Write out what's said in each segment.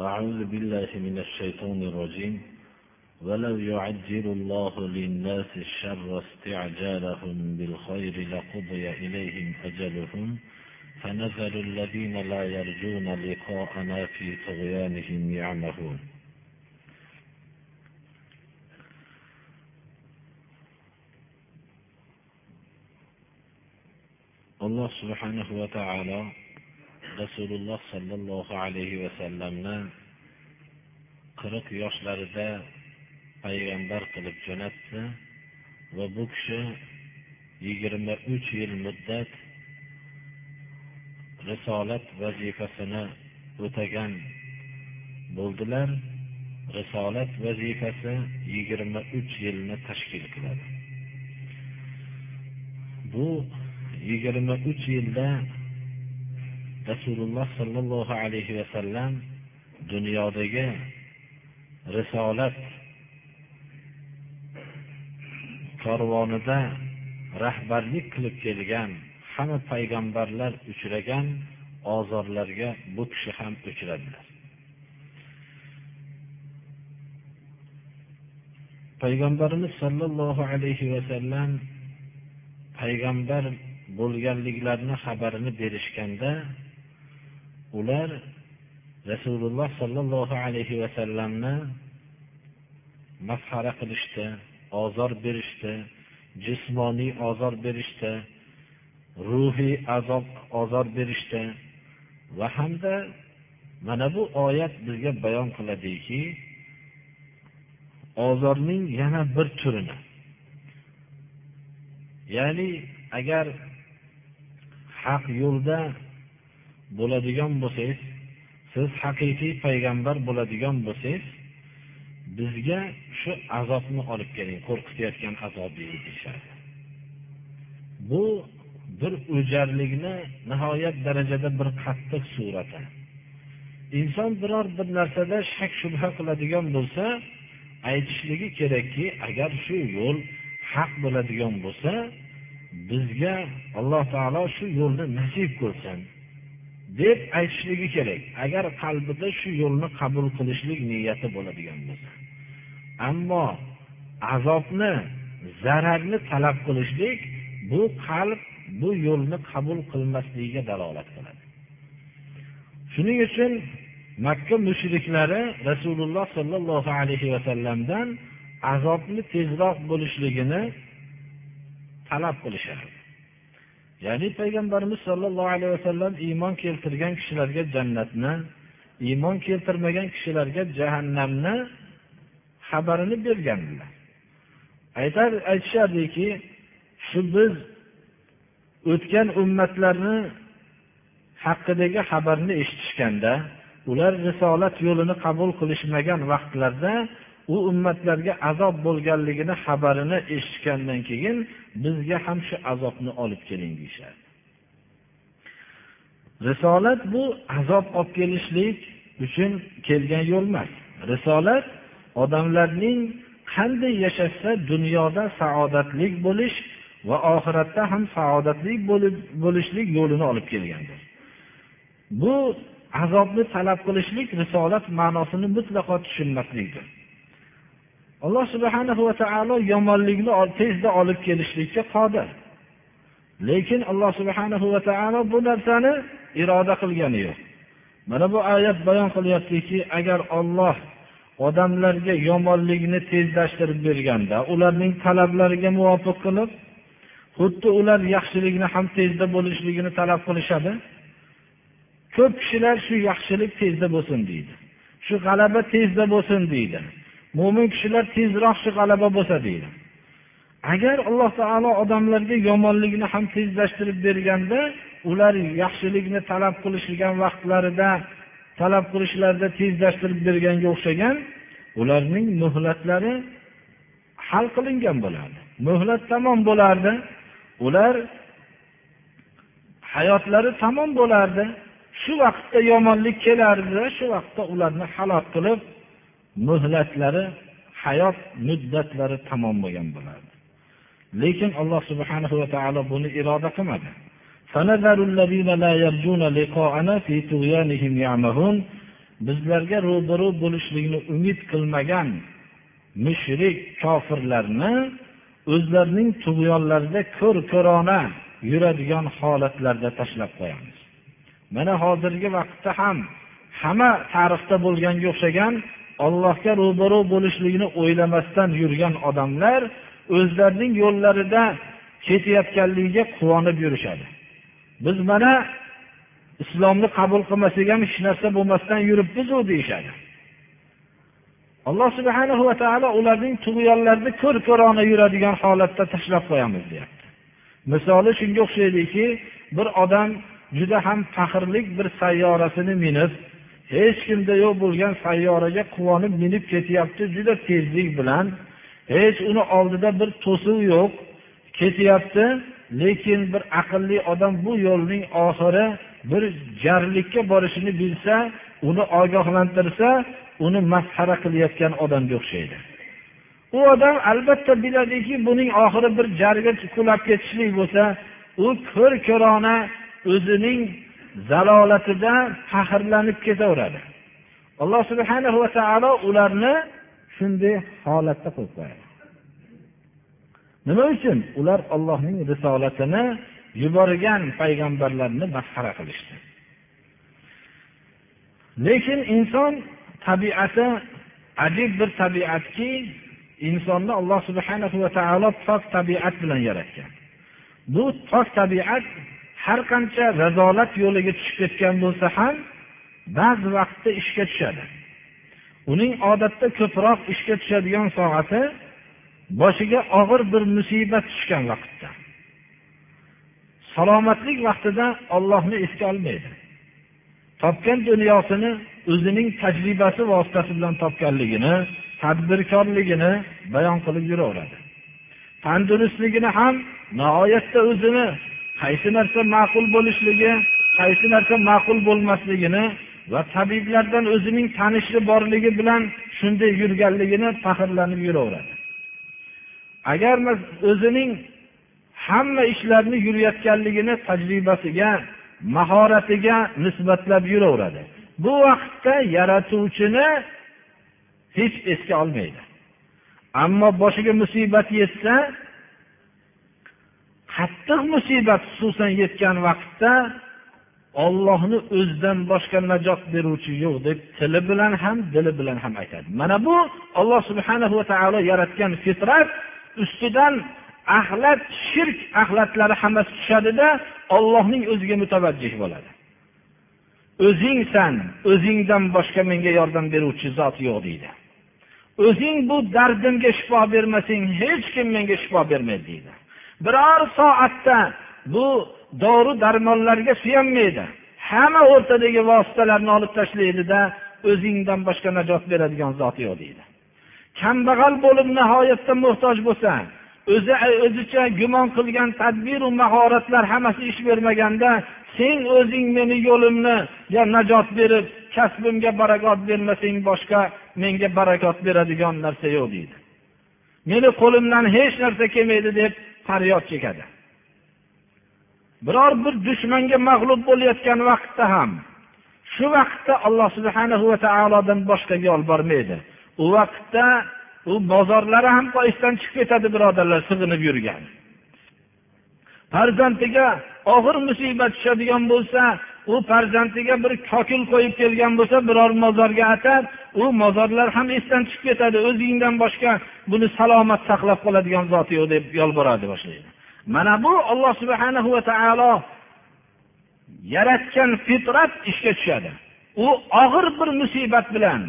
أعوذ بالله من الشيطان الرجيم. ولو يعجل الله للناس الشر استعجالهم بالخير لقضي إليهم أجلهم. فنذر الذين لا يرجون لقاءنا في طغيانهم يعمهون. subhanahu va taolo rasululloh sollallohu alayhi vasallamni qirq yoshlarida payg'ambar qilib jo'natdi va bu kishi yigirma uch yil muddat risolat vazifasini o'tagan bo'ldilar. Risolat vazifasi yigirma uch yilni tashkil qiladi. Bu yigirma uch yilda rasululloh sollallohu alayhi vasallam dunyodagi risolat korvonida rahbarlik qilib kelgan hamma payg'ambarlar uchragan ozorlarga bu kishi ham uchradilar. Payg'ambarimiz sollallohu alayhi vasallam payg'ambar bo'lganliklarini xabarini berishganda ular rasululloh sollallohu alayhi vasallamni masxara qilishdi ozor berishdi jismoniy ozor berishdi ruhiy azob ozor berishdi va hamda mana bu oyat bizga bayon qiladiki ozorning yana bir turini. Ya'ni agar haq yo'lda bo'ladigan bo'lsangiz siz haqiqiy payg'ambar bo'ladigan bo'lsangiz bizga shu azobni olib keling qo'rqitayotgan azobni deyishadi bu bir o'jarlikni nihoyat darajada bir qattiq surati. Inson biror bir narsada shak shubha qiladigan bo'lsa aytishligi kerakki agar shu yo'l haq bo'ladigan bo'lsa bizga alloh taolo shu yo'lni nasib qilsin. Deb aytishligi kerak. Agar qalbida shu yo'lni qabul qilishlik niyati bo'ladigan bo'lsa ammo azobni zararni talab qilishlik bu qalb bu yo'lni qabul qilmasligiga dalolat qiladi. Shuning uchun makka mushriklari rasululloh sollallohu alayhi vasallamdan azobni tezroq bo'lishligini talab qilishardi. Ya'ni payg'ambarimiz sollallohu alayhi vasallam iymon keltirgan kishilarga jannatni iymon keltirmagan kishilarga jahannamni xabarini bergandilar. Aytar aytishardiki shu biz o'tgan ummatlarni haqidagi xabarni eshitishganda ular risolat yo'lini qabul qilishmagan vaqtlarda u ummatlarga azob bo'lganligini xabarini eshitgandan keyin bizga ham shu azobni olib keling deyishadi. Risolat bu azob olib kelishlik uchun kelgan yo'l emas. Risolat odamlarning qanday yashashsa dunyoda saodatlik bo'lish va oxiratda ham saodatli bo'lishlik yo'lini olib kelgandir. Bu azobni talab qilishlik risolat ma'nosini mutlaqo tushunmaslikdir. Alloh subhana va taolo yomonlikni tezda olib kelishlikka qodir. Lekin alloh subhana va taolo bu narsani iroda qilgani yo'q. Mana bu oyat bayon qilyaptiki agar olloh odamlarga yomonlikni tezlashtirib berganda ularning talablariga muvofiq qilib xuddi ular yaxshilikni ham tezda bo'lishligini talab qilishadi ko'p kishilar shu yaxshilik tezda bo'lsin deydi shu g'alaba tezda bo'lsin deydi. Mo'min kishilar tezroq shu g'alaba bo'lsa deydi. Agar alloh taolo odamlarga yomonlikni ham tezlashtirib berganda ular yaxshilikni talab qilishgan vaqtlarida talab qilishlarida tezlashtirib berganga o'xshagan ularning muhlatlari hal qilingan bo'lardi. Muhlat tamom bo'lardi ular hayotlari tamom bo'lardi. Shu vaqtda yomonlik kelardi shu vaqtda ularni halok qilib muhlatlari hayot muddatlari tamom bo'lgan bo'lardi. Lekin alloh subhanahu va taolo buni iroda qilmadi. Bizlarga ro'baru bo'lishlikni umid qilmagan mushrik kofirlarni o'zlarining tug'yonlarida ko'r ko'rona yuradigan holatlarda tashlab qo'yamiz. Mana hozirgi vaqtda ham hamma tarixda bo'lganga o'xshagan ollohga ro'baro bo'lishlikni o'ylamasdan yurgan odamlar o'zlarining yo'llarida ketayotganligiga quvonib yurishadi. Biz mana islomni qabul qilmasak ham hech narsa bo'lmasdan yuribmizu deyishadi. Alloh subhana va taolo ularning tug'yonlarini ko'r ko'rona yuradigan holatda tashlab qo'yamiz deyapti. Misoli shunga o'xshaydiki bir odam juda ham faxrlik bir sayyorasini minib hech kimda yo'q bo'lgan sayyoraga quvonib minib ketyapti juda tezlik bilan. Hech uni oldida bir to'siq yo'q. Ketyapti lekin bir aqlli odam bu yo'lning oxiri bir jarlikka borishini bilsa uni ogohlantirsa uni masxara qilayotgan odamga o'xshaydi. U odam albatta biladiki buning oxiri bir jarga qulab ketishlik bo'lsa u ko'r ko'rona o'zining zalolatida faxrlanib ketaveradi. Alloh subhana va taolo ularni shunday holatda qo'yib qo'yadi. Nima uchun? Ular ollohning risolatini yuborgan payg'ambarlarni masxara qilishdi. Lekin inson tabiati ajib bir tabiatki insonni alloh subhana va taolo pok tabiat bilan yaratgan. Bu pok tabiat har qancha razolat yo'liga tushib ketgan bo'lsa ham ba'zi vaqtda ishga tushadi. Uning odatda ko'proq ishga tushadigan soati boshiga og'ir bir musibat tushgan vaqtda. Salomatlik vaqtida ollohni esga olmaydi. Topgan dunyosini o'zining tajribasi vositasi bilan topganligini tadbirkorligini bayon qilib yuraveradi. Tandurustligini ham nihoyatda o'zini qaysi narsa ma'qul bo'lishligi qaysi narsa ma'qul bo'lmasligini va tabiblardan o'zining tanishi borligi bilan shunday yurganligini faxrlanib yuraveradi. Agar o'zining hamma ishlarni yurayotganligini tajribasiga mahoratiga nisbatlab yuraveradi. Bu vaqtda yaratuvchini hech esga olmaydi. Ammo boshiga musibat yetsa qattiq musibat xususan yetgan vaqtda ollohni o'zidan boshqa najot beruvchi yo'q deb tili bilan ham dili bilan ham aytadi. Mana bu olloh subhana va taolo yaratgan fitrat ustidan axlat shirk axlatlari hammasi tushadida ollohning o'ziga mutavajjih bo'ladi. O'zingsan o'zingdan boshqa menga yordam beruvchi zot yo'q deydi. O'zing bu dardimga shifo bermasang hech kim menga shifo bermaydi deydi. Biror soatda bu dori darmonlarga suyanmaydi hamma o'rtadagi vositalarni olib tashlaydida o'zingdan boshqa najot beradigan zot yo'q deydi. Kambag'al bo'lib nihoyatda muhtoj bo'lsa o'zi o'zicha gumon qilgan tadbiru mahoratlar hammasi ish bermaganda sen o'zing meni yo'limni najot berib kasbimga barakot bermasang boshqa menga barakot beradigan narsa yo'q deydi. Meni qo'limdan hech narsa kelmaydi deb faryod chekadi biror bir dushmanga mag'lub bo'layotgan vaqtda ham shu vaqtda alloh subhana va taolodan boshqaga yolbormaydi. U vaqtda u bozorlari ham qoyishdan chiqib ketadi birodarlar sig'inib yurgan. Farzandiga og'ir musibat tushadigan bo'lsa u farzandiga bir kokil qo'yib kelgan bo'lsa biror mozorga atab u mozorlar ham esdan chiqib ketadi o'zingdan boshqa buni salomat saqlab qoladigan zoti yo'q deb yolboradi boshlaydi. Mana bu alloh subhana va taolo yaratgan fitrat ishga tushadi. U og'ir bir musibat bilan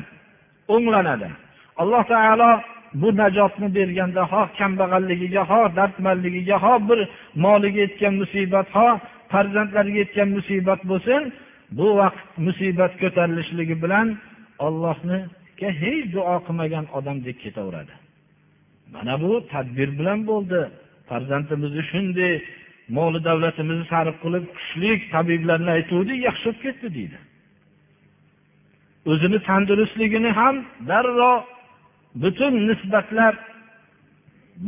o'nglanadi. Alloh taolo bu najotni berganda xoh kambag'alligiga xoh dardmandligiga xoh bir moliga yetgan musibat xoh farzandlariga yetgan musibat bo'lsin bu vaqt musibat ko'tarilishligi bilan ollohniga hech duo qilmagan odamdek ketaveradi. Mana bu tadbir bilan bo'ldi. Farzandimizni shunday moli davlatimizni sarf qilib kuchli tabiblarni aytuvdik yaxshi bo'lib ketdi deydi. O'zini tandurustligini ham darrov butun nisbatlar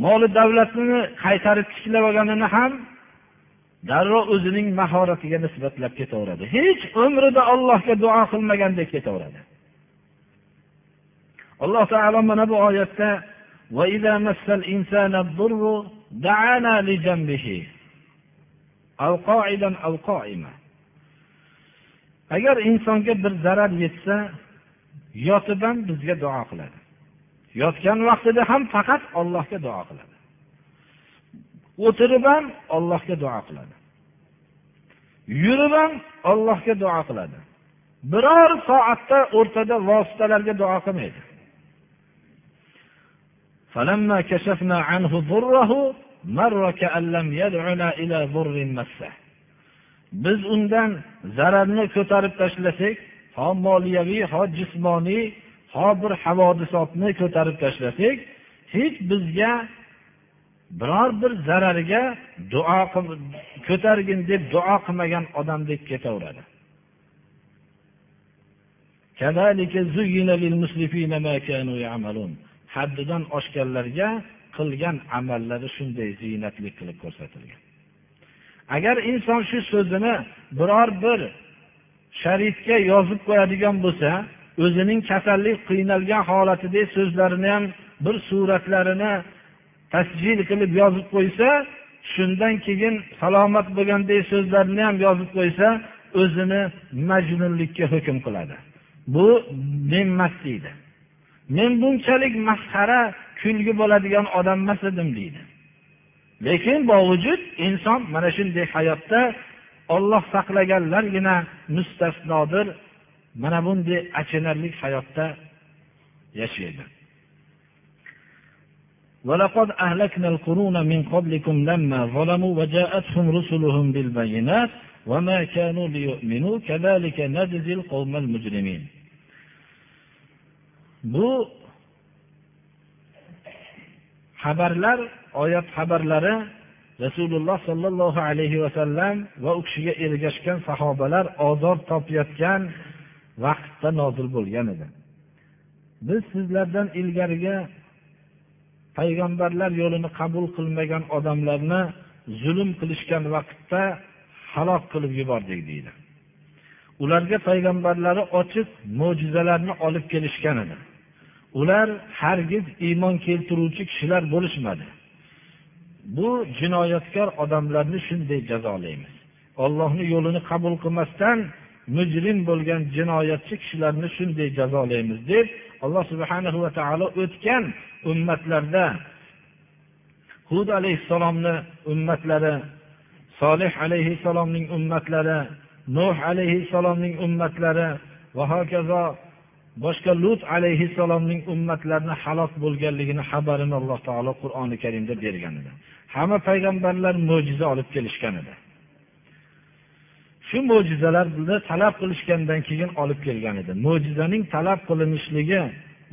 moli davlatini qaytarib tiklab olganini ham darrov o'zining mahoratiga nisbatlab ketaveradi. Hech umrida allohga duo qilmagandek ketaveradi. Alloh taolo mana bu oyatda agar insonga bir zarar yetsa yotib ham bizga duo qiladi. Yotgan vaqtida ham faqat ollohga duo qiladi. o'tirib ham ollohga duo qiladi yurib ham ollohga duo qiladi biror soatda o'rtada vositalarga duo qilmaydi فلما كشفنا عنه ضره مر كأن لم يدعنا إلى ضر مسه biz undan zararni ko'tarib tashlasak ho moliyaviy ho jismoniy ho bir havodisotni ko'tarib tashlasak hech bizga biror bir zarariga duo ko'targin deb duo qilmagan odamdek ketaveradi. Haddidan oshganlarga qilgan amallari shunday ziynatli qilib ko'rsatilgan. Agar inson shu so'zini biror bir sharifga yozib qo'yadigan bo'lsa o'zining kasallik qiynalgan holatidagi so'zlarini ham bir suratlarini tasjil qilib yozib qo'ysa shundan keyin salomat bo'lgandek so'zlarni ham yozib qo'ysa o'zini majnunlikka hukm qiladi. Bu menmas deydi. Men bunchalik masxara kulgi bo'ladigan odam emas edim deydi. Lekin bovujud inson mana shunday hayotda olloh saqlaganlargina mustasnodir mana bunday achinarli hayotda yashaydi. ولقد أهلكنا القرون من قبلكم لما ظلموا وجاءتهم رسلهم بالبينات وما كانوا ليؤمنوا كذلك نجزي القوم المجرمين bu xabarlar oyat xabarlari rasululloh sollallohu alayhi vasallam va u kishiga ergashgan sahobalar ozor topayotgan vaqtda nozil bo'lgan edi biz sizlardan ilgarigi payg'ambarlar yo'lini qabul qilmagan odamlarni zulm qilishgan vaqtda halok qilib yubordik deydi. Ularga payg'ambarlari ochiq mo'jizalarni olib kelishgan edi. Ular hargiz iymon keltiruvchi kishilar bo'lishmadi. Bu jinoyatkor odamlarni shunday jazolaymiz. Ollohni yo'lini qabul qilmasdan mujrim bo'lgan jinoyatchi kishilarni shunday jazolaymiz deb alloh subhana va taolo o'tgan ummatlarda hud alayhissalomni ummatlari solih alayhissalomning ummatlari nuh alayhissalomning ummatlari va hokazo boshqa lut alayhissalomning ummatlarini halok bo'lganligini xabarini alloh taolo qur'oni karimda bergan edi. Hamma payg'ambarlar mo'jiza olib kelishgan edi. Shu mo'jizalarni talab qilishgandan keyin olib kelgan edi. Mo'jizaning talab qilinishligi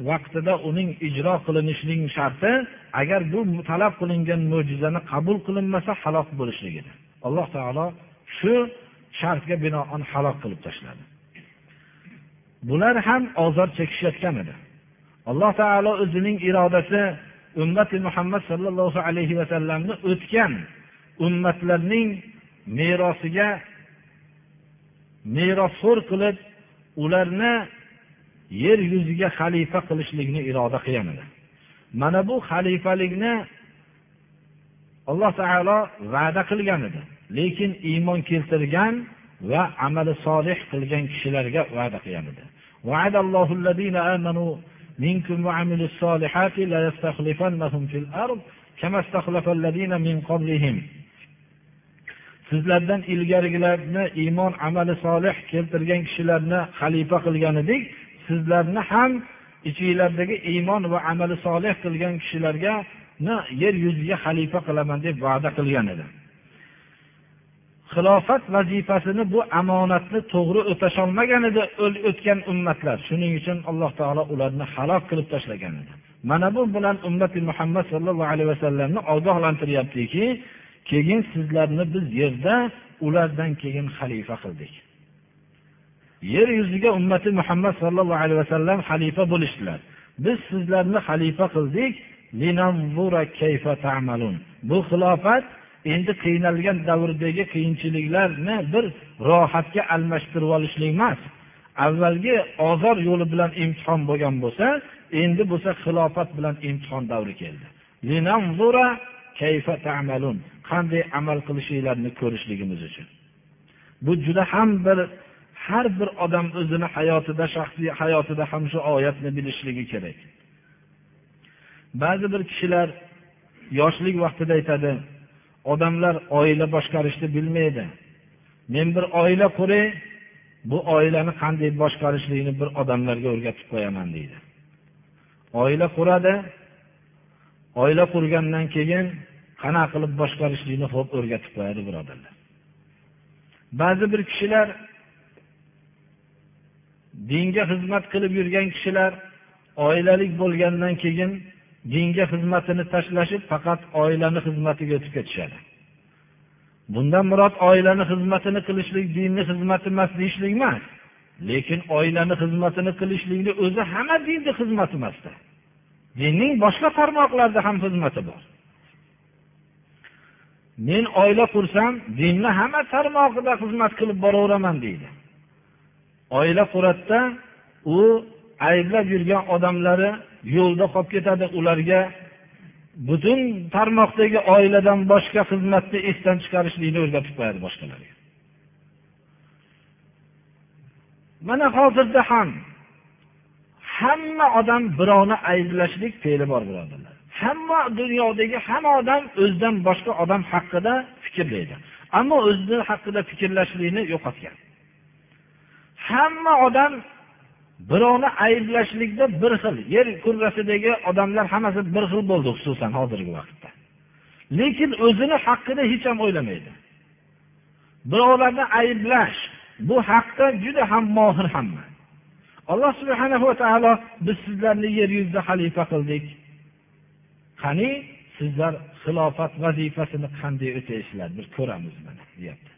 vaqtida uning ijro qilinishining sharti agar bu talab qilingan mo'jizani qabul qilinmasa halok bo'lishligidir alloh taolo shu shartga binoan halok qilib tashladi. Bular ham ozor chekishayotgan edi. Alloh taolo o'zining irodasi ummati muhammad sollallohu alayhi vasallamni o'tgan ummatlarning merosiga merosxo'r qilib ularni yer yuziga xalifa qilishlikni iroda qilgan edi mana bu xalifalikni alloh taolo va'da qilgan edi lekin iymon keltirgan va amali solih qilgan kishilarga va'da qilgan edi منكم وعملوا الصالحات لا يستخلفنهم في الأرض كما استخلف الذين من قبلهم sizlardan ilgarigilarni iymon amali solih keltirgan kishilarni xalifa qilgan edik sizlarni ham ichinglardagi iymon va amali solih qilgan kishilarga yer yuziga xalifa qilaman deb va'da qilgan edi. Xilofat vazifasini bu omonatni to'g'ri o'tasholmagan edi o'tgan ummatlar. Shuning uchun alloh taolo ularni halok qilib tashlagan edi. Mana bu bilan ummati muhammad sollallohu alayhi vasallamni ogohlantiryaptiki keyin sizlarni biz yerda ulardan keyin xalifa qildik. Yer yuziga ummati muhammad sollallohu alayhi vasallam xalifa bo'lishdilar. Biz sizlarni xalifa qildik. Bu xilofat endi qiynalgan davrdagi qiyinchiliklarni bir rohatga almashtirib olishlik emas. Avvalgi ozor yo'li bilan imtihon bo'lgan bo'lsa endi bo'lsa xilofat bilan imtihon davri keldi. Qanday amal qilishinglarni ko'rishligimiz uchun. Bu juda ham bir har bir odam o'zini hayotida shaxsiy hayotida ham shu oyatni bilishligi kerak. Ba'zi bir kishilar yoshlik vaqtida aytadi odamlar oila boshqarishni bilmaydi. Men bir oila quray bu oilani qanday boshqarishlikni bir odamlarga o'rgatib qo'yaman deydi. Oila quradi. Oila qurgandan keyin qanaqa qilib boshqarishlikni ho'p o'rgatib qo'yadi birodarlar. Ba'zi bir kishilar dinga xizmat qilib yurgan kishilar oilalik bo'lgandan keyin dinga xizmatini tashlashib faqat oilani xizmatiga o'tib ketishadi. Bundan murod oilani xizmatini qilishlik dinni xizmati emas deyishlik emas lekin oilani xizmatini qilishlikni o'zi hamma dinni xizmati emasda. Dinning boshqa tarmoqlarida ham xizmati bor. Men oila qursam dinni hamma tarmog'ida xizmat qilib boraveraman deydi. Oila quradida u ayblab yurgan odamlari yo'lda qolib ketadi. Ularga butun tarmoqdagi oiladan boshqa xizmatni esdan chiqarishlikni o'rgatib qo'yadi boshqalarga. Mana hozirda ham hamma odam birovni ayblashlik fe'li bor birodarlar. Hamma dunyodagi hamma odam o'zidan boshqa odam haqida fikrlaydi. Ammo o'zini haqida fikrlashlikni yo'qotgan. Hamma odam birovni ayblashlikda bir xil yer kurrasidagi odamlar hammasi bir xil bo'ldi xususan hozirgi vaqtda. Lekin o'zini haqida hech ham o'ylamaydi. Birovlarni ayblash bu haqda juda ham mohir hamma. Alloh subhana va taolo biz sizlarni yer yuzida xalifa qildik. Qani sizlar xilofat vazifasini qanday o'taysizlar bir ko'ramiz mana deyapti.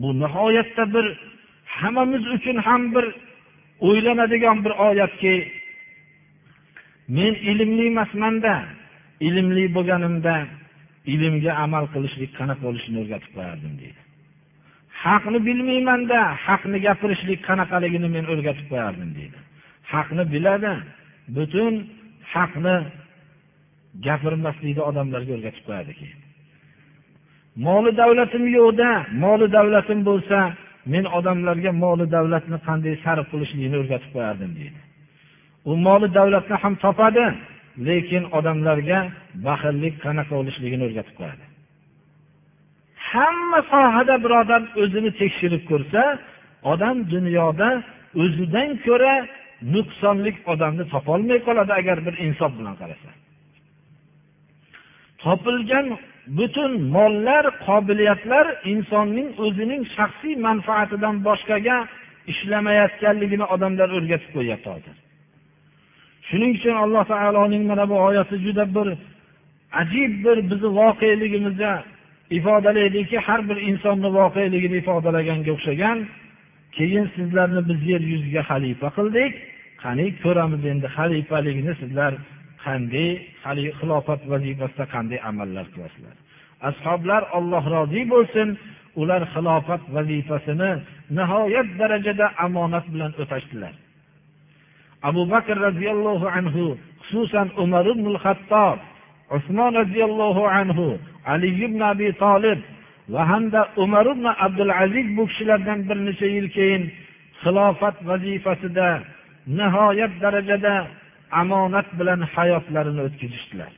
Bu nihoyatda bir hammamiz uchun ham bir o'ylanadigan bir oyatki men ilmli emasmanda ilmli bo'lganimda ilmga amal qilishlik qanaqa bo'lishini o'rgatib qo'yardim deydi. Haqni bilmaymanda haqni gapirishlik qanaqaligini men o'rgatib qo'yardim deydi. Haqni biladi butun haqni gapirmaslikni odamlarga o'rgatib qo'yadi keyin moli davlatim yo'qda moli davlatim bo'lsa men odamlarga moli davlatni qanday sarf qilishlikni o'rgatib qo'yardim deydi. U moli davlatni ham topadi lekin odamlarga baxillik qanaqa bo'lishligini o'rgatib qo'yadi. Hamma sohada birodar o'zini tekshirib ko'rsa odam dunyoda o'zidan ko'ra nuqsonlik odamni topolmay qoladi agar bir insof bilan qarasa. Topilgan butun mollar qobiliyatlar insonning o'zining shaxsiy manfaatidan boshqaga ishlamayotganligini odamlar o'rgatib qo'yyapti hozir shuning uchun alloh taoloning mana bu oyati juda bir ajib bir bizni voqeligimizda ifodalaydiki har bir insonni voqeligini ifodalaganga o'xshagan keyin sizlarni biz yer yuziga xalifa qildik. Qani ko'ramiz endi xalifalikni sizlar qanday xilofat vazifasida qanday amallar qilasizlar? Ashoblar olloh rozi bo'lsin ular xilofat vazifasini nihoyat darajada omonat bilan o'tashdilar. Abu bakr roziyallohu anhu xususan umar ibn hattob usmon roziyallohu anhu ali ibn abi tolib va hamda umar ibn abdul aziz bu kishilardan bir necha yil keyin xilofat vazifasida nihoyat darajada omonat bilan hayotlarini o'tkazishdilar.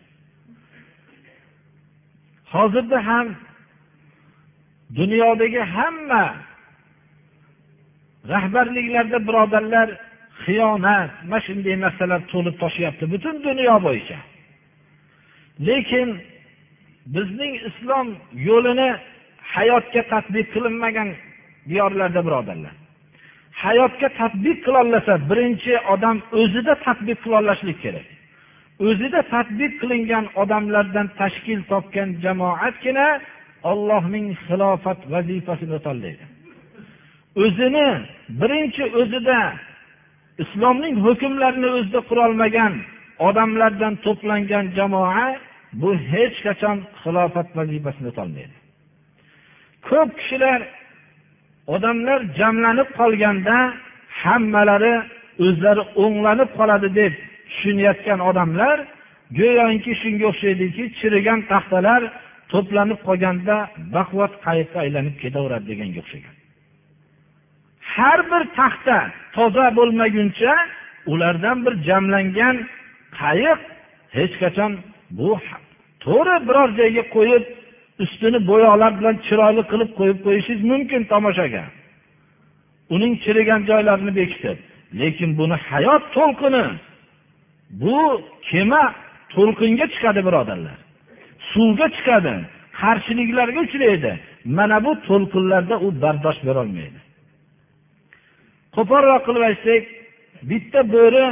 Hozirda ham dunyodagi hamma rahbarliklarda birodarlar xiyonat mana shunday narsalar to'lib toshyapti butun dunyo bo'yicha. Lekin bizning islom yo'lini hayotga tadbiq qilinmagan diyorlarda birodarlar. Hayotga tadbiq qilolasa birinchi odam o'zida tadbiq qilolishlik kerak. O'zida tadbiq qilingan odamlardan tashkil topgan jamoatgina ollohning xilofat vazifasini o'tolmaydi o'zini birinchi o'zida islomning hukmlarini o'zida qurolmagan odamlardan to'plangan jamoa bu hech qachon xilofat vazifasini o'tolmaydi ko'p kishilar odamlar jamlanib qolganda hammalari o'zlari o'nglanib qoladi deb tushunayotgan odamlar go'yoki shunga o'xshaydiki chirigan taxtalar to'planib qolganda baquvvat qayiqqa aylanib ketaveradi deganga o'xshagan. Har bir taxta toza bo'lmaguncha ulardan bir jamlangan qayiq hech qachon bu to'g'ri biror joyga qo'yib ustini bo'yoqlar bilan chiroyli qilib qo'yib qo'yishingiz mumkin tomoshaga. Uning chirigan joylarini bekitib lekin buni hayot to'lqini bu kema to'lqinga chiqadi birodarlar. Suvga chiqadi qarshiliklarga uchraydi. Mana bu to'lqinlarda u bardosh berolmaydi. Qo'polroq qilib aytsak bitta bo'ri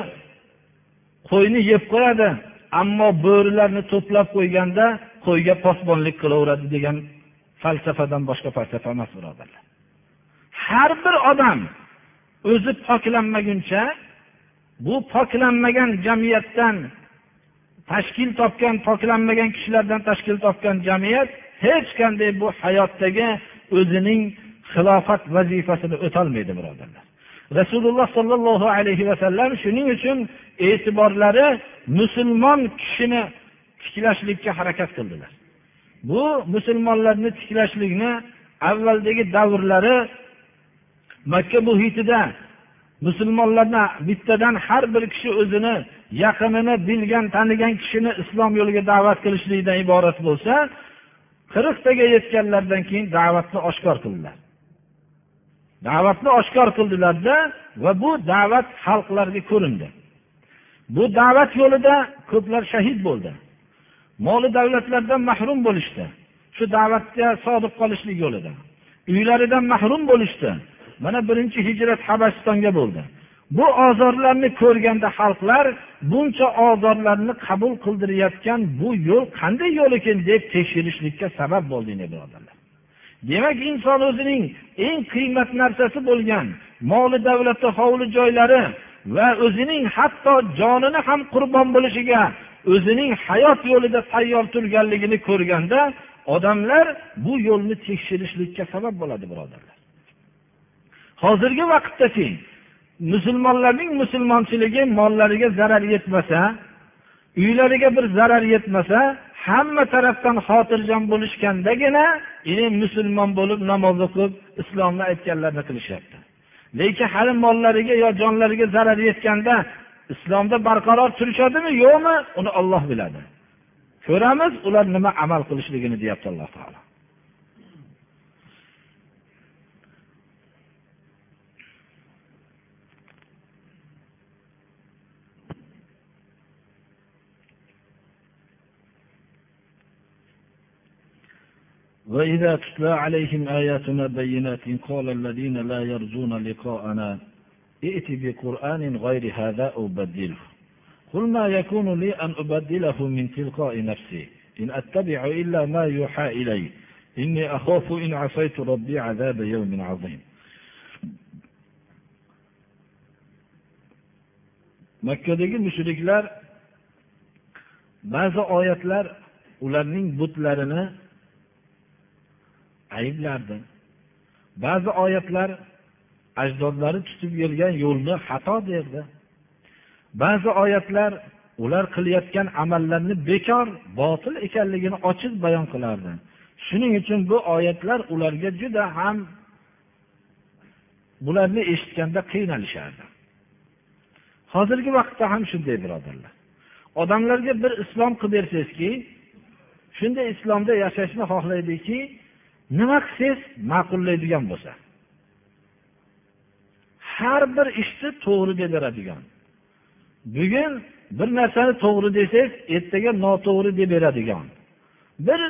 qo'yni yeb qo'yadi ammo bo'rilarni to'plab qo'yganda qo'yga posbonlik qilaveradi degan falsafadan boshqa falsafa emas birodarlar. Har bir odam o'zi poklanmaguncha bu poklanmagan jamiyatdan tashkil topgan poklanmagan kishilardan tashkil topgan jamiyat hech qanday bu hayotdagi o'zining xilofat vazifasini o'tolmaydi birodarlar. Rasululloh sollallohu alayhi vasallam shuning uchun e'tiborlari musulmon kishini tiklashlikka harakat qildilar. Bu musulmonlarni tiklashlikni avvaldagi davrlari makka muhitida musulmonlarni bittadan har bir kishi o'zini yaqinini bilgan tanigan kishini islom yo'liga da'vat qilishlikdan iborat bo'lsa qirqtaga yetganlaridan keyin da'vatni oshkor qildilar. Da'vatni oshkor qildilarda va bu da'vat xalqlarga ko'rindi. Bu da'vat yo'lida ko'plar shahid bo'ldi. Moli davlatlardan mahrum bo'lishdi. Shu da'vatga sodiq qolishlik yo'lida. Uylaridan mahrum bo'lishdi. Mana birinchi hijrat habasistonga bo'ldi. Bu ozorlarni ko'rganda xalqlar buncha ozorlarni qabul qildirayotgan bu yo'l qanday yo'l ekan deb tekshirishlikka sabab bo'ldi birodarlar. Demak inson o'zining eng qiymat narsasi bo'lgan moli davlati hovli joylari va o'zining hatto jonini ham qurbon bo'lishiga o'zining hayot yo'lida tayyor turganligini ko'rganda odamlar bu yo'lni tekshirishlikka sabab bo'ladi birodarlar. Hozirgi vaqtdaki musulmonlarning musulmonchiligi mollariga zarar yetmasa uylariga bir zarar yetmasa hamma tarafdan xotirjam bo'lishgandagina musulmon bo'lib namoz o'qib islomni aytganlarini qilishyapti. Lekin hali mollariga yo jonlariga zarar yetganda islomda barqaror turishadimi yo'qmi uni olloh biladi ko'ramiz ular nima amal qilishligini deyapti alloh taolo وإذا تتلى عليهم آياتنا بينات قال الذين لا يرجون لقاءنا ائت بقرآن غير هذا أو بدله قل ما يكون لي أن أبدله من تلقاء نفسي إن أتبع إلا ما يوحى إلي إني أخاف إن عصيت ربي عذاب يوم عظيم makkadagi mushriklar ba'zi oyatlar ularning butlarini ayblardi ba'zi oyatlar ajdodlari tutib kelgan yo'lni xato derdi. Ba'zi oyatlar ular qilayotgan amallarni bekor botil ekanligini ochiq bayon qilardi. Shuning uchun bu oyatlar ularga juda ham bularni eshitganda qiynalishardi hozirgi vaqtda ham shunday birodarlar. Odamlarga bir islom qilib bersangizki shunday islomda yashashni xohlaydiki nima qilsangiz ma'qullaydigan bo'lsa. Har bir ishni to'g'ri deberadigan bugun bir narsani to'g'ri desangiz ertaga noto'g'ri deb beradigan. Bir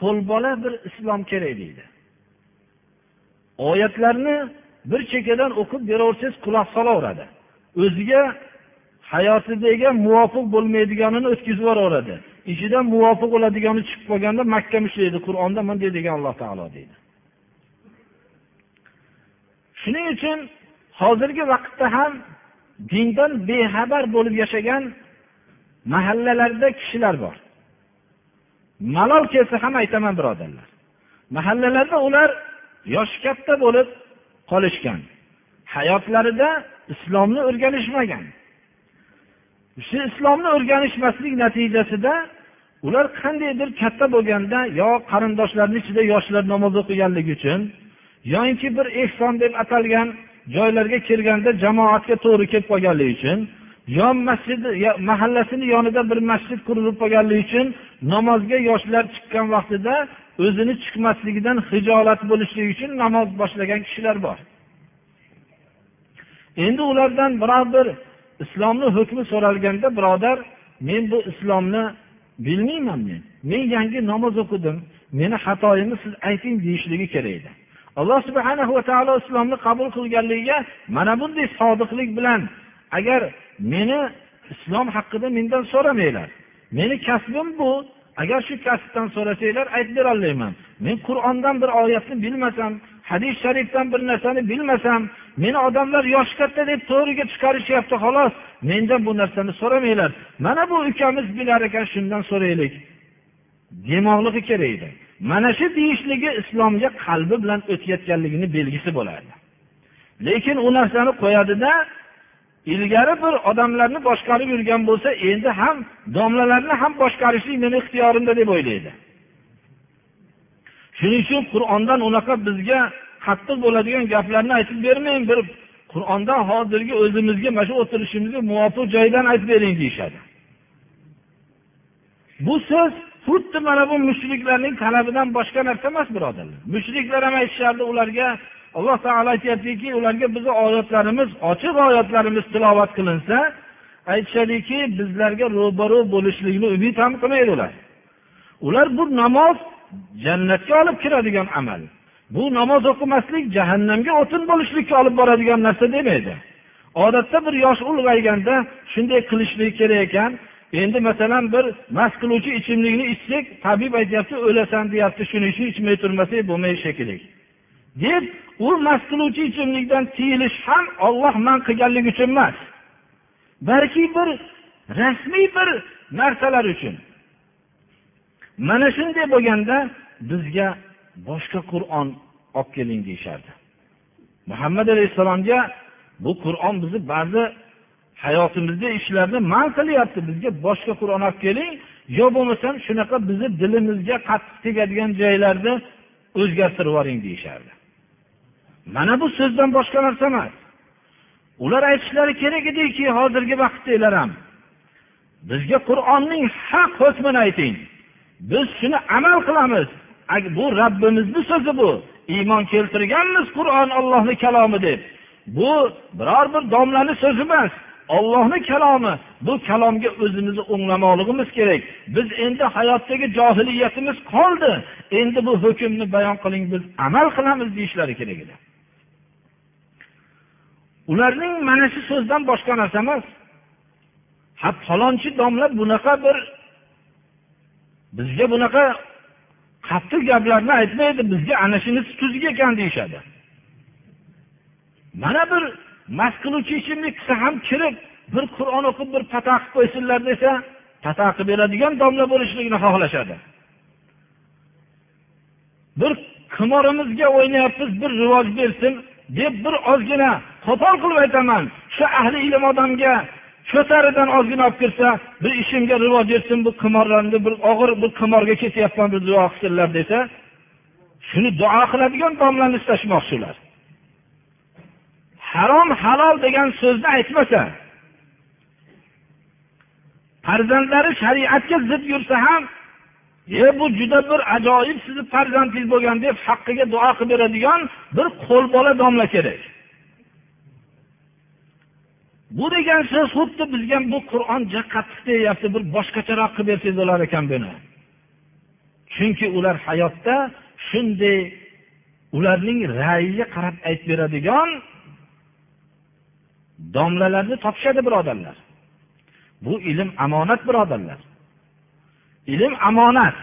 qo'lbola bir islom kerak deydi. Oyatlarni bir chekkadan o'qib beraversangiz quloq solaveradi. O'ziga hayotidagi muvofiq bo'lmaydiganini o'tkazib yuboraveradi. Ichidan muvofiq bo'ladigani chiqib qolganda mahkam ushlaydi qur'onda bunday degan alloh taolo deydi. Shuning uchun hozirgi vaqtda ham dindan bexabar bo'lib yashagan mahallalarda kishilar bor. Malol kelsa ham aytaman birodarlar. Mahallalarda ular yoshi katta bo'lib qolishgan. Hayotlarida islomni o'rganishmagan. Shu islomni o'rganishmaslik natijasida ular qandaydir katta bo'lganda yo qarindoshlarni ichida yoshlar namoz o'qiganligi uchun yoinki bir ehson deb atalgan joylarga kelganda jamoatga to'g'ri kelib qolganligi uchun yon masjid mahallasini yonida bir masjid qurilib qolganligi uchun namozga yoshlar chiqqan vaqtida o'zini chiqmasligidan hijolat bo'lishligi uchun namoz boshlagan kishilar bor. Endi ulardan biror bir islomni hukmi so'ralganda birodar men bu islomni bilmayman men. Men yangi namoz o'qidim meni xatoyimni siz ayting deyishligi kerak edi. Alloh subhana va taolo islomni qabul qilganligiga mana bunday sodiqlik bilan agar meni islom haqida mendan so'ramanglar. Meni kasbim bu. Agar shu kasbdan so'rasanglar aytib berolmayman. Men qur'ondan bir oyatni bilmasam hadis sharifdan bir narsani bilmasam meni odamlar yoshi katta deb to'g'riga chiqarishyapti xolos. Mendan bu narsani so'ramanglar. Mana bu ukamiz bilar ekan shundan so'raylik. Demoqligi kerak edi. Mana shu deyishligi islomga qalbi bilan o'tayotganligini belgisi bo'lardi. Lekin u narsani qo'yadida ilgari bir odamlarni boshqarib yurgan bo'lsa endi ham domlalarni ham boshqarishlik meni ixtiyorimda deb o'ylaydi. Shuning uchun qur'ondan unaqa bizga qattiq bo'ladigan gaplarni aytib bermang bir qur'ondan hozirgi o'zimizga mana shu o'tirishimizga muvofiq joydan aytib bering deyishadi. Bu so'z xuddi mana bu mushriklarning talabidan boshqa narsa emas birodarlar. Mushriklar ham aytishardi ularga alloh taolo aytyaptiki ularga bizni oyatlarimiz ochiq oyatlarimiz tilovat qilinsa aytishadiki bizlarga ro'baru bo'lishlikni umid ham qilmaydi ular. Ular bu namoz jannatga olib kiradigan amal. Bu namoz o'qimaslik jahannamga o'tin bo'lishlikka olib boradigan narsa demaydi. Odatda bir yosh ulg'ayganda shunday qilishlik kerak ekan endi masalan bir mast qiluvchi ichimlikni ichsak tabib aytyapti o'lasan deyapti shuning uchun ichmay turmasak bo'lmaydi shekilli deb u mast qiluvchi ichimlikdan tiyilish ham olloh man qilganligi uchun emas. Balki bir rasmiy bir narsalar uchun. Mana shunday bo'lganda bizga boshqa qur'on olib keling deyishardi. Muhammad alayhissalomga bu qur'on bizni ba'zi hayotimizda ishlarni man qilyapti bizga boshqa qur'on olib keling. Yo bo'lmasam shunaqa bizni dilimizga qattiq tegadigan joylarni o'zgartirib yuboring deyishardi. Mana bu so'zdan boshqa narsa emas. Ular aytishlari kerak ediki hozirgi vaqtdagilar ham bizga qur'onning haq hukmini ayting. Biz shuni amal qilamiz. Bu rabbimizni so'zi bu. Iymon keltirganmiz qur'on ollohni kalomi deb. Bu biror bir domlani so'zi emas. Ollohni kalomi. Bu kalomga o'zimizni o'nglamoqligimiz kerak. Biz endi hayotdagi johiliyatimiz qoldi. Endi bu hukmni bayon qiling biz amal qilamiz deyishlari kerak edi. Ularning mana shu so'zdan boshqa narsa emas. Ha falonchi domla bunaqa bir bizga bunaqa qattiq gaplarni aytmaydi bizga ana shunisi tuzuk ekan deyishadi. Mana bir mast qiluvchi ichimlik qilsa ham kirib bir qur'on o'qib bir pata qilib qo'ysinlar desa pata qilib beradigan domla bo'lishligini xohlashadi. Bir qimorimizga o'ynayapmiz bir rivoj bersin deb bir ozgina qo'pol qilib aytaman. Shu ahli ilm odamga ko'taridan ozgina olib kirsa bir ishimga rivoj bersin bu qimorlarni bir og'ir bir qimorga ketyapman bir duo qilsinlar desa shuni duo qiladigan domlani istashmoqchi ular harom halol degan so'zni aytmasa farzandlari shariatga zid yursa ham e bu juda bir ajoyib sizni farzandingiz bo'lgan deb haqqiga duo qilib beradigan bir qo'lbola domla kerak. Bu degan so'z xuddi bizga bu qur'on qattiq deyapti bir boshqacharoq qilib bersangiz bo'lar ekan buni. Chunki ular hayotda shunday ularning ra'yiga qarab aytib beradigan domlalarni topishadi birodarlar. Bu ilm omonat birodarlar. Ilm omonat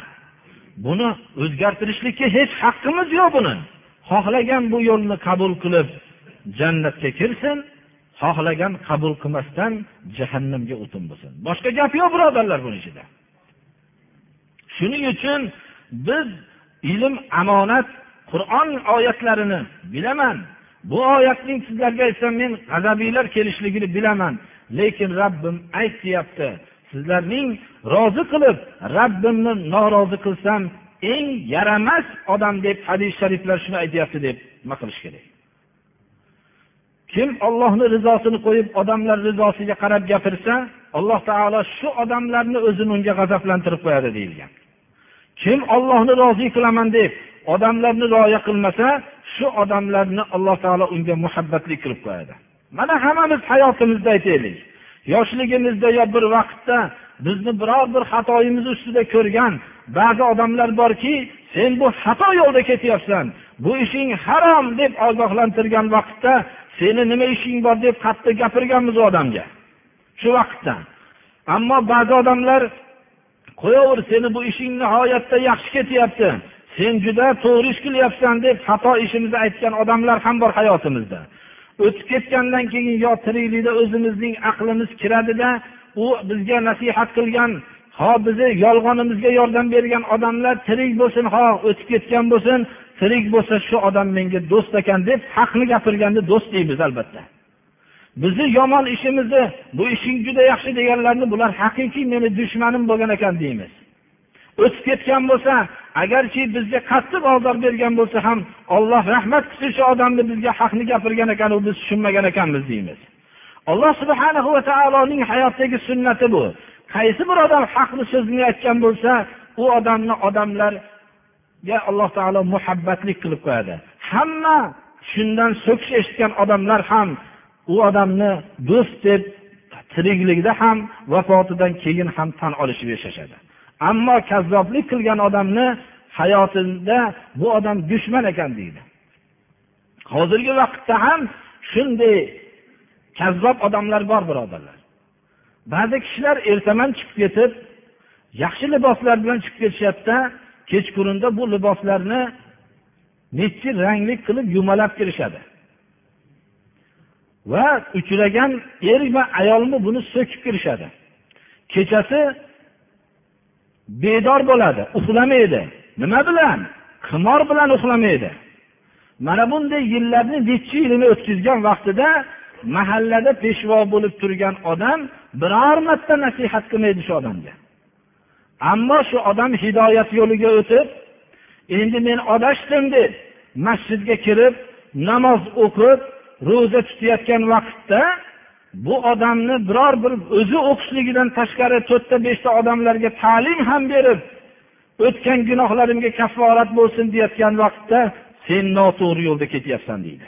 buni o'zgartirishlikka hech haqqimiz yo'q buni xohlagan bu yo'lni qabul qilib jannatga kirsin xohlagan qabul qilmasdan jahannamga o'tin bo'lsin. Boshqa gap yo'q birodarlar buni ichida. Shuning uchun biz ilm omonat qur'on oyatlarini bilaman. Bu oyatning sizlarga aytsam men g'azabinglar kelishligini bilaman. Lekin rabbim aytyapti sizlarning rozi qilib rabbimni norozi qilsam eng yaramas odam deb hadis shariflar shuni aytyapti deb nima qilish kerak? Kim ollohni rizosini qo'yib odamlar rizosiga qarab gapirsa alloh taolo shu odamlarni o'zini unga g'azablantirib qo'yadi deyilgan. Kim ollohni rozi qilaman deb odamlarni rioya qilmasa shu odamlarni alloh taolo unga muhabbatli qilib qo'yadi. Mana hammamiz hayotimizda aytaylik. Yoshligimizda yo bir vaqtda bizni biror bir xatoyimiz ustida ko'rgan ba'zi odamlar borki sen bu xato yo'lda ketyapsan bu ishing harom deb ogohlantirgan vaqtda seni nima ishing bor deb qattiq gapirganmiz u odamga. Shu vaqtda. Ammo ba'zi odamlar qo'yaver seni bu ishing nihoyatda yaxshi ketyapti. Sen juda to'g'ri ish qilyapsan deb xato ishimizni aytgan odamlar ham bor hayotimizda. O'tib ketgandan keyin yo tiriklikda o'zimizning aqlimiz kiradida u bizga nasihat qilgan ho bizni yolg'onimizga yordam bergan odamlar tirik bo'lsin ho o'tib ketgan bo'lsin tirik bo'lsa shu odam menga do'st ekan deb haqni gapirganda do'st deymiz albatta. Bizni yomon ishimizni bu ishing juda yaxshi deganlarni bular haqiqiy meni dushmanim bo'lgan ekan deymiz. O'tib ketgan bo'lsa agarki bizga qattiq ozor bergan bo'lsa ham olloh rahmat qilsin shu odamni bizga haqni gapirgan ekan u biz tushunmagan ekanmiz deymiz. Alloh subhana va taoloning hayotdagi sunnati bu. Qaysi bir odam haqni so'zini aytgan bo'lsa u odamni odamlarga alloh taolo muhabbatlik qilib qo'yadi. Hamma shundan so'kish eshitgan odamlar ham u odamni do'st deb tirikligida ham vafotidan keyin ham tan olishib yashashadi. Ammo kazzoblik qilgan odamni hayotida bu odam dushman ekan deydi. Hozirgi vaqtda ham shunday kazzob odamlar bor birodarlar. Ba'zi kishilar ertaman chiqib ketib yaxshi liboslar bilan chiqib ketishyaptida kechqurunda bu liboslarni nechi rangli qilib yumalab kirishadi. Va uchragan ermi ayolmi buni so'kib kirishadi. Kechasi bedor bo'ladi uxlamaydi. Nima bilan? Qimor bilan uxlamaydi. Mana bunday yillarni necha yilini o'tkazgan vaqtida mahallada peshvo bo'lib turgan odam biror marta nasihat qilmaydi shu odamga. Ammo shu odam hidoyat yo'liga o'tib endi men adashdim deb masjidga kirib namoz o'qib ro'za tutayotgan vaqtda bu odamni biror bir o'zi o'qishligidan tashqari to'rtta beshta odamlarga ta'lim ham berib o'tgan gunohlarimga kafforat bo'lsin deyotgan vaqtda sen noto'g'ri yo'lda ketyapsan deydi.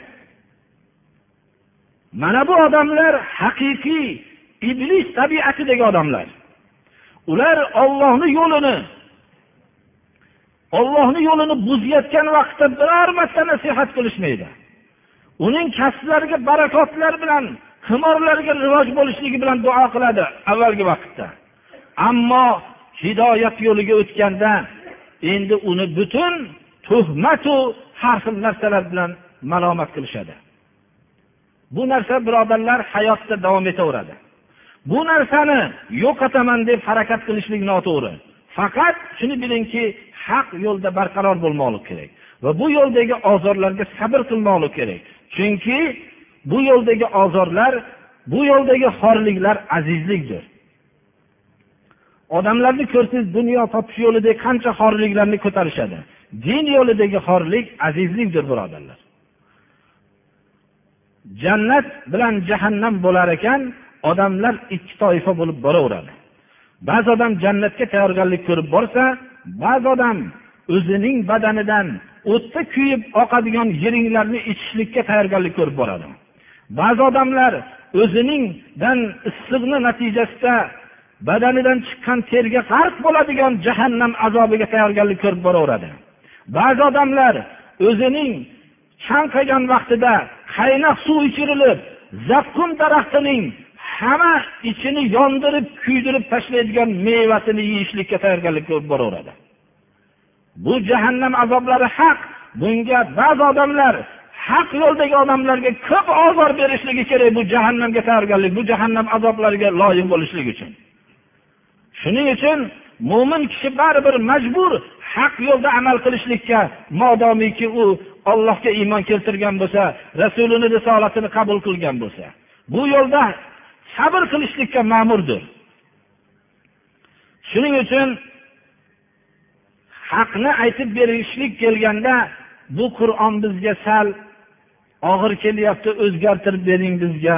Mana bu odamlar haqiqiy iblis tabiatidagi odamlar. Ular ollohni yo'lini ollohni yo'lini buzayotgan vaqtda biror marta nasihat qilishmaydi. Uning kasblariga barakotlar bilan qimorlarga rivoj bo'lishligi bilan duo qiladi avvalgi vaqtda. Ammo hidoyat yo'liga o'tganda endi uni butun tuhmatu har xil narsalar bilan malomat qilishadi. Bu narsa birodarlar hayotda davom etaveradi. Bu narsani yo'qotaman deb harakat qilishlik noto'g'ri. Faqat shuni bilingki haq yo'lda barqaror bo'lmoqlik kerak va bu yo'ldagi ozorlarga sabr qilmoqlik kerak. Chunki bu yo'ldagi ozorlar bu yo'ldagi xorliklar azizlikdir. Odamlarni ko'rsangiz dunyo topish yo'lida qancha xorliklarni ko'tarishadi. Din yo'lidagi xorlik azizlikdir birodarlar. Jannat bilan jahannam bo'lar ekan odamlar ikki toifa bo'lib boraveradi. Ba'zi odam jannatga tayyorgarlik ko'rib borsa ba'zi odam o'zining badanidan o'tda kuyib oqadigan yiringlarni ichishlikka tayyorgarlik ko'rib boradi. Ba'zi odamlar o'ziningdan issiqni natijasida badanidan chiqqan terga g'arq bo'ladigan jahannam azobiga tayyorgarlik ko'rib boraveradi. Ba'zi odamlar o'zining chanqagan vaqtida qaynoq suv ichirilib zaqqum daraxtining hamma ichini yondirib kuydirib tashlaydigan mevasini yeyishlikka tayyorgarlik ko'rib boraveradi. Bu jahannam azoblari haq. Bunga ba'zi odamlar haq yo'ldagi odamlarga ko'p ozor berishligi kerak bu jahannamga tayyorgarlik bu jahannam azoblariga loyiq bo'lishlik uchun. Shuning uchun mo'min kishi baribir majbur haq yo'lda amal qilishlikka modomiki u ollohga iymon keltirgan bo'lsa rasulini risolatini qabul qilgan bo'lsa bu yo'lda sabr qilishlikka ma'murdir. Shuning uchun haqni aytib berishlik kelganda bu qur'on bizga sal og'ir kelyapti o'zgartirib bering bizga.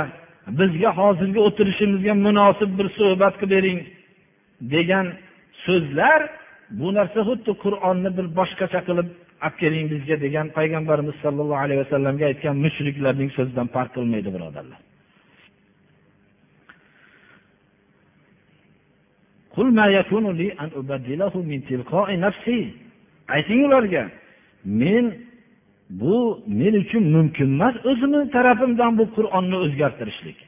Bizga hozirgi o'tirishimizga munosib bir suhbat qilib bering degan so'zlar bu narsa xuddi qur'onni bir boshqacha qilib olib keling bizga degan payg'ambarimiz sollallohu alayhi vasallamga aytgan mushriklarning so'zidan farq qilmaydi birodarlar. Ayting ularga men bu men uchun mumkin emas o'zimni tarafimdan bu qur'onni o'zgartirishlik.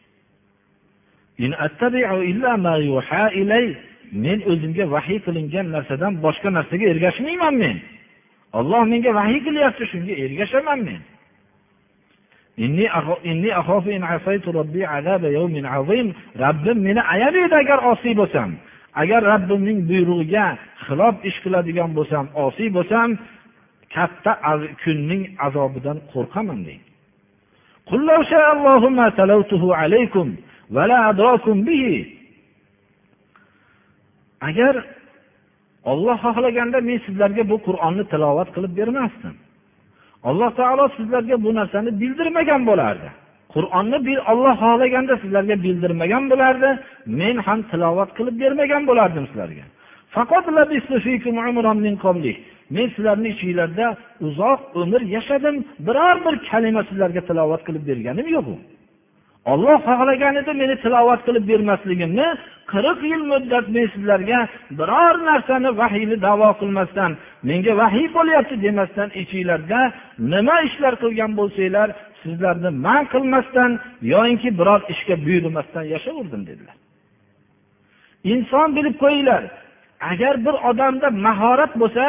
Men o'zimga vahiy qilingan narsadan boshqa narsaga ergashmayman men. Olloh menga vahiy qilyapti shunga ergashaman men. Robbim meni ayab agar osiy bo'lsam? Agar robbimning buyrug'iga xilof ish qiladigan bo'lsam osiy bo'lsam katta kunning azobidan qo'rqaman deydi. Agar olloh xohlaganda men sizlarga bu qur'onni tilovat qilib bermasdim. Alloh taolo sizlarga bu narsani bildirmagan bo'lardi. Qur'onni olloh xohlaganda sizlarga bildirmagan bo'lardi men ham tilovat qilib bermagan bo'lardim sizlarga. Men sizlarni ichinglarda uzoq umr yashadim biror bir kalima sizlarga tilovat qilib berganim yo'q olloh xohlagan edi meni tilovat qilib bermasligimni qirq yil muddat men sizlarga biror narsani vahiyni davo qilmasdan menga vahiy bo'lyapti demasdan ichinglarda nima ishlar qilgan bo'lsanglar sizlarni man qilmasdan yoyinki biror ishga buyurmasdan yashaverdim dedilar. Inson bilib qo'yinglar agar bir odamda mahorat bo'lsa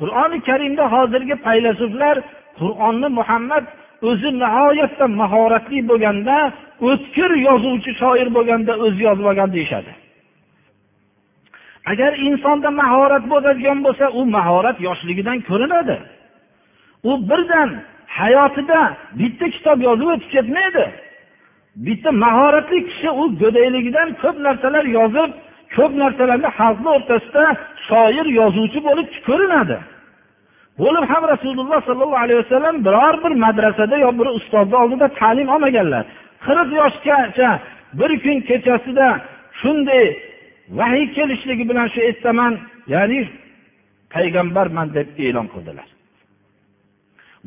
qur'oni karimda hozirgi faylasuflar qur'onni muhammad o'zi nihoyatda mahoratli bo'lganda o'tkir yozuvchi shoir bo'lganda o'zi yozib olgan deyishadi. Agar insonda mahorat bo'ladigan bo'lsa u mahorat yoshligidan ko'rinadi. U birdan hayotida bitta kitob yozib o'tib ketmaydi. Bitta mahoratli kishi u go'dakligidan ko'p narsalar yozib ko'p narsalarni xalqni o'rtasida shoir yozuvchi bo'lib ko'rinadi. Bo'lib ham rasululloh sollallohu alayhi vasallam biror bir madrasada yo bir ustozni oldida ta'lim olmaganlar. Qirq yoshgacha bir kun kechasida shunday vahiy kelishligi bilan shu aytaman ya'ni payg'ambarman deb e'lon qildilar.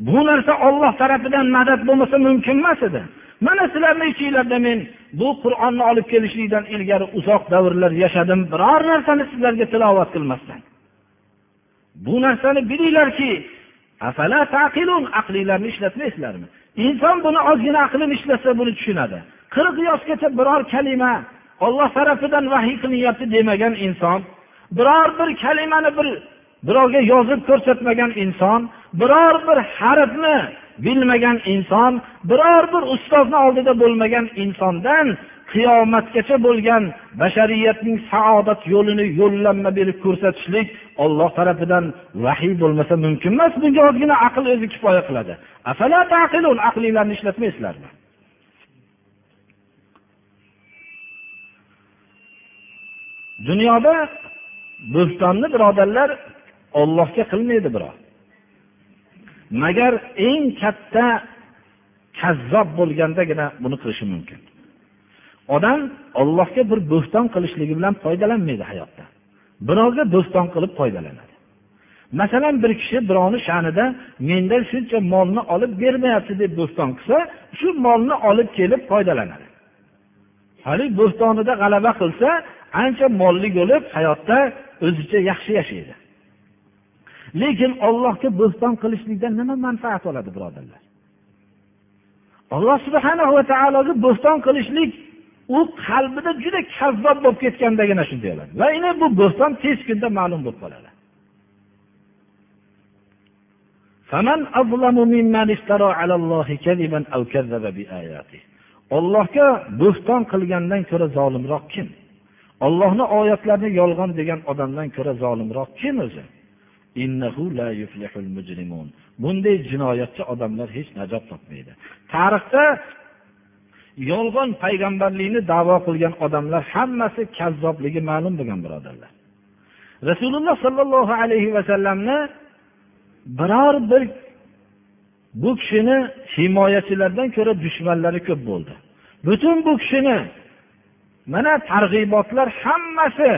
Bu narsa olloh tarafidan madad bo'lmasa mumkin emas edi. Mana sizlarni ichinglarda men bu qur'onni olib kelishlikdan ilgari uzoq davrlar yashadim. Biror narsani sizlarga tilovat qilmasdan. Bu narsani bilinglarki aqlinglarni ishlatmaysizlarmi inson buni ozgina aqlini ishlatsa buni tushunadi. Qirq yoshgacha biror kalima olloh tarafidan vahiy qilinyapti demagan inson biror bir kalimani bir birovga yozib ko'rsatmagan inson biror bir harfni bilmagan inson biror bir ustozni oldida bo'lmagan insondan qiyomatgacha bo'lgan bashariyatning saodat yo'lini yo'llanma berib ko'rsatishlik olloh tarafidan vahiy bo'lmasa mumkin emas. Bunga ozgina aql o'zi kifoya qiladi. Aqlinglarni ishlatmaysizlarmi? Dunyoda bo'htonni birodarlar ollohga qilmaydi birov magar eng katta kazzob bo'lgandagina buni qilishi mumkin. Odam ollohga bir bo'xton qilishligi bilan foydalanmaydi hayotda. Birovga bo'xton qilib foydalanadi. Masalan bir kishi birovni sha'nida mendan shuncha molni olib bermayapti deb bo'xton qilsa shu molni olib kelib foydalanadi. Haligi bo'xtonida g'alaba qilsa ancha molli bo'lib hayotda o'zicha yaxshi yashaydi. Lekin ollohga bo'xton qilishlikdan nima manfaat oladi birodarlar? Alloh subhana va taologa bo'xton qilishlik u qalbida juda kazzob bo'lib ketgandagina shunday bo'ladi. Va endi bu bo'xton tez kunda ma'lum bo'lib qoladi. Ollohga bo'xton qilgandan ko'ra zolimroq kim? Ollohni oyatlarini yolg'on degan odamdan ko'ra zolimroq kim o'zi? Bunday jinoyatchi odamlar hech najot topmaydi. Tarixda yolg'on payg'ambarlikni davo qilgan odamlar hammasi kazzobligi ma'lum bo'lgan birodarlar. Rasululloh sollallohu alayhi vasallamni biror bir bu kishini himoyachilaridan ko'ra dushmanlari ko'p bo'ldi. Butun bu kishini mana targ'ibotlar hammasi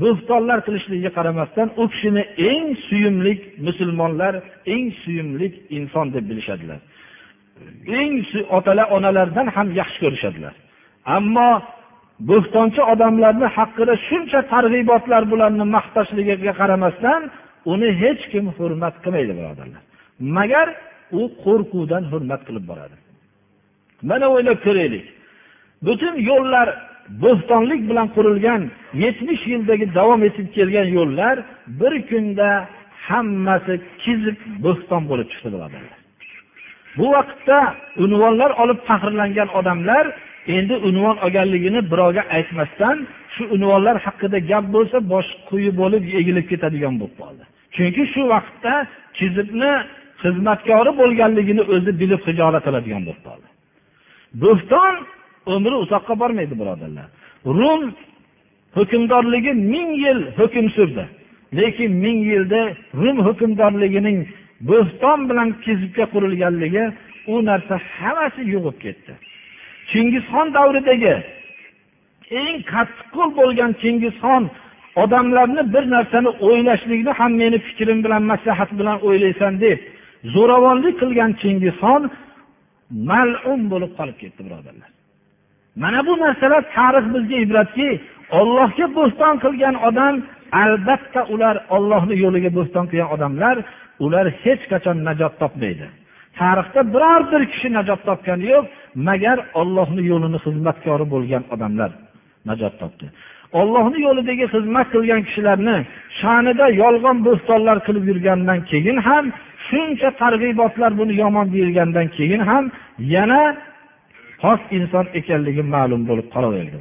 bo'xtonlar qilishligiga qaramasdan u kishini eng suyumli musulmonlar eng suyumli inson deb bilishadilar. Eng otalar onalardan ham yaxshi ko'rishadilar. Ammo bo'xtonchi odamlarni haqida shuncha targ'ibotlar bularni maqtashligiga qaramasdan uni hech kim hurmat qilmaydi birodarlar. Magar u qo'rquvdan hurmat qilib boradi. Mana o'ylab ko'raylik. Butun yo'llar bo'xtonlik bilan qurilgan yetmish yildagi davom etib kelgan yo'llar bir kunda hammasi kizib bo'xton bo'lib chiqdi birodarlar bu vaqtda unvonlar olib faxrlangan odamlar endi unvon olganligini birovga aytmasdan shu unvonlar haqida gap bo'lsa bosh quyi bo'lib egilib ketadigan bo'lib qoldi. Chunki shu vaqtda kizibni xizmatkori bo'lganligini o'zi bilib hijolat qiladigan bo'lib qoldi. Bo'xton umri uzoqqa bormaydi birodarlar. Rum hukmdorligi ming yil hukm surdi. Lekin ming yilda rum hukmdorligining bo'xton bilan kezibga qurilganligi u narsa hammasi yo'qolib ketdi. Chingizxon davridagi eng qattiqqo'l bo'lgan chingizxon odamlarni bir narsani o'ylashlikni ham meni fikrim bilan maslahat bilan o'ylaysan deb zo'ravonlik qilgan chingizxon malum bo'lib qolib ketdi birodarlar. Mana bu narsalar tarix bizga ibratki ollohga bo'ston qilgan odam albatta ular ollohni yo'liga bo'ston qilgan odamlar ular hech qachon najot topmaydi. Tarixda biror bir kishi najot topgani yo'q magar ollohni yo'lini xizmatkori bo'lgan odamlar najot topdi. Ollohni yo'lidagi xizmat qilgan kishilarni sha'nida yolg'on bo'stonlar qilib yurgandan keyin ham shuncha targ'ibotlar buni yomon deyilgandan keyin ham yana xos inson ekanligi ma'lum bo'lib qolaverdi.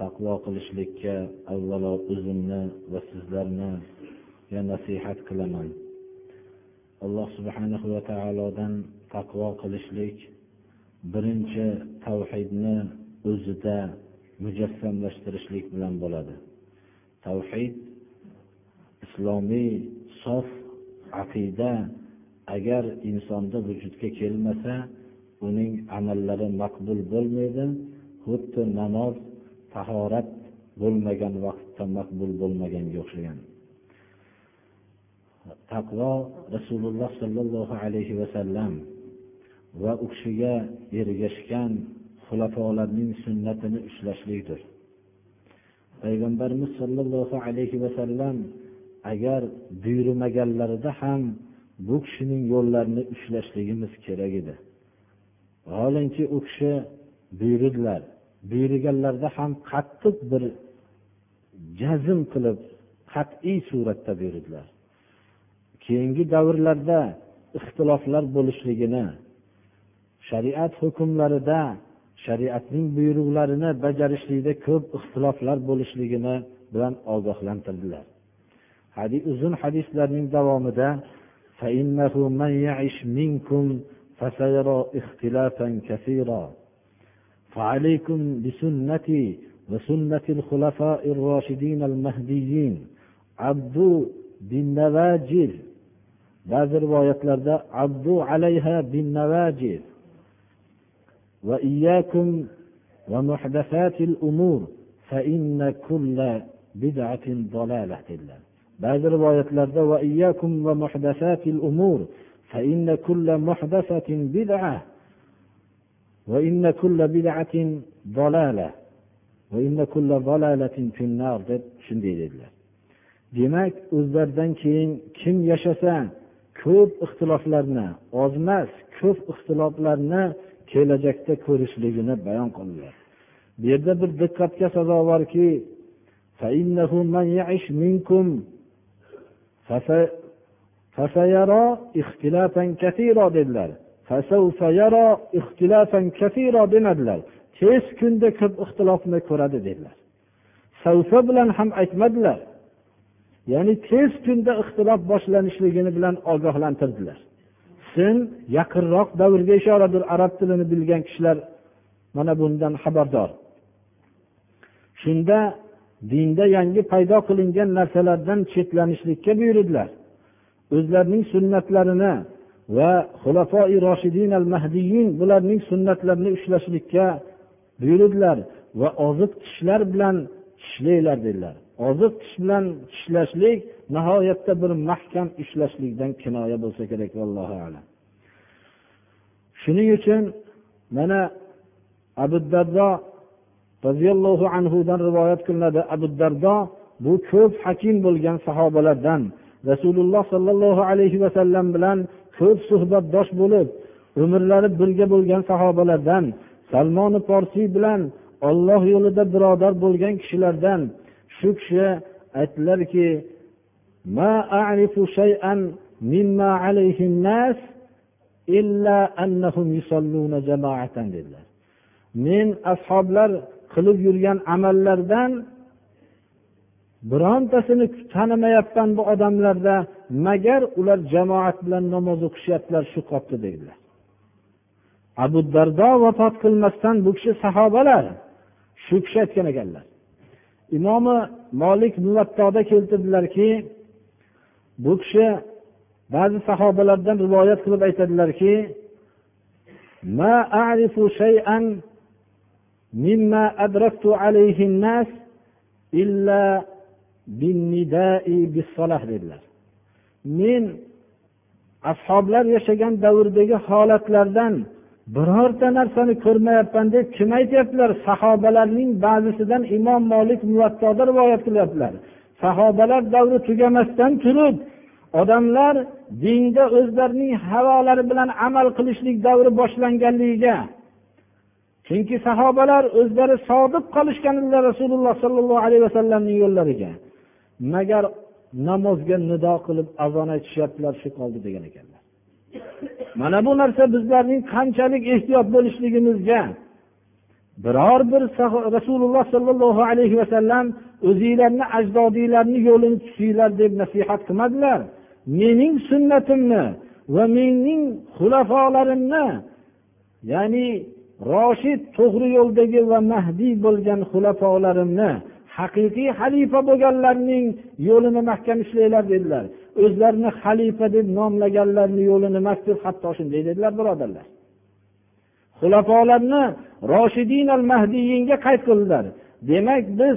Taqvo qilishlikka avvalo o'zimni va sizlarni nasihat qilaman. Alloh subhanahu va taolodan taqvo qilishlik birinchi tavhidni o'zida mujassamlashtirishlik bilan bo'ladi. Tavhid islomiy sof aqida agar insonda vujudga kelmasa uning amallari maqbul bo'lmaydi. Xuddi namoz tahorat bo'lmagan vaqtda maqbul bo'lmaganga o'xshagan. Taqvo rasululloh sollallohu alayhi vasallam va u kishiga ergashgan xulafolarning sunnatini ushlashlikdir. Payg'ambarimiz sollallohu alayhi vasallam agar buyurmaganlarida ham bu kishining yo'llarini ushlashligimiz kerak edi. Vaholanki u kishi buyurdilar. Buyurganlarida ham qattiq bir jazm qilib qat'iy suratda buyurdilar. Keyingi davrlarda ixtiloflar bo'lishligini shariat hukmlarida shariatning buyruqlarini bajarishlikda ko'p ixtiloflar bo'lishligini bilan ogohlantirdilar. Uzun hadislarning davomida فإنه من يعش منكم فسيرى اختلافا كثيرا. فعليكم بسنتي وسنة الخلفاء الراشدين المهديين عبدوا بالنواجذ. ba'zi rivoyatlarda abdu alayha bin navajir وإياكم ومحدثات الأمور فإن كل بدعة ضلالة الله ba'zi rivoyatlarda va iyyakum va muhdasatil umur fa inna kulla muhdasatin bid'a va inna kulla bid'atin dalala va inna kulla dalalatin finnar deb shunday dedilar. Demak o'zlaridan keyin kim yashasa ko'p ixtiloflarni ozmas ko'p ixtiloflarni kelajakda ko'rishligini bayon qildilar. Bu yerda bir diqqatga sazovorki dedilar. Demadilar. Tez kunda ko'p ixtilofni ko'radi dedilar. Savfa bilan ham aytmadilar. Ya'ni tez kunda ixtilof boshlanishligini bilan ogohlantirdilar. Sin yaqinroq davrga ishoradir arab tilini bilgan kishilar mana bundan xabardor. Shunda dinda yangi paydo qilingan narsalardan chetlanishlikka buyurdilar. O'zlarining sunnatlarini va xulafoi roshidin al mahdiyin bularning sunnatlarini ushlashlikka buyurdilar va oziq tishlar bilan tishlanglar dedilar. Oziq tish bilan tishlashlik nihoyatda bir mahkam ushlashlikdan kinoya bo'lsa kerak vallohu alam. Shuning uchun mana abu dardo roziyallohu anhudan rivoyat qilinadi. Abu dardo bu ko'p hakim bo'lgan sahobalardan. Rasululloh sollallohu alayhi vasallam bilan ko'p suhbatdosh bo'lib umrlari birga bo'lgan sahobalardan salmoni porsiy bilan olloh yo'lida birodar bo'lgan kishilardan shu kishi aytdilarki men ashoblar qilib yurgan amallardan birontasini tanimayapman bu odamlarda magar ular jamoat bilan namoz o'qishyaptilar shu qopda deydilar. Abu dardo vafot qilmasdan bu kishi sahobalar shu kishi aytgan ekanlar. Imomi molik muvattoda keltirdilarki bu kishi ba'zi sahobalardan rivoyat qilib aytadilarki مما أدركت عليه الناس إلا بالنداء بالصلاة dedilar men ashoblar yashagan davrdagi holatlardan birorta narsani ko'rmayapman deb kim aytyaptilar sahobalarning ba'zisidan imom molik muvattoda rivoyat qilyaptilar sahobalar davri tugamasdan turib odamlar dinda o'zlarining havolari bilan amal qilishlik davri boshlanganligiga chunki sahobalar o'zlari sodiq qolishgan edilar rasululloh sollallohu alayhi vasallamning yo'llariga magar namozga nido qilib azon aytishyaptilar shu qoldi degan ekanlar. Mana bu narsa bizlarning qanchalik ehtiyot bo'lishligimizga biror bir rasululloh sollallohu alayhi vasallam o'zinglarni ajdodinglarni yo'lini tutinglar deb nasihat qilmadilar. Mening sunnatimni va mening xulafolarimni ya'ni roshid to'g'ri yo'ldagi va mahdiy bo'lgan xulafolarimni haqiqiy xalifa bo'lganlarning yo'lini mahkam ushlanglar dedilar. O'zlarini xalifa deb nomlaganlarni yo'lini maktub hatto shunday dedilar birodarlar. Xulafolarni roshidin al mahdiyinga qayd qildilar. Demak biz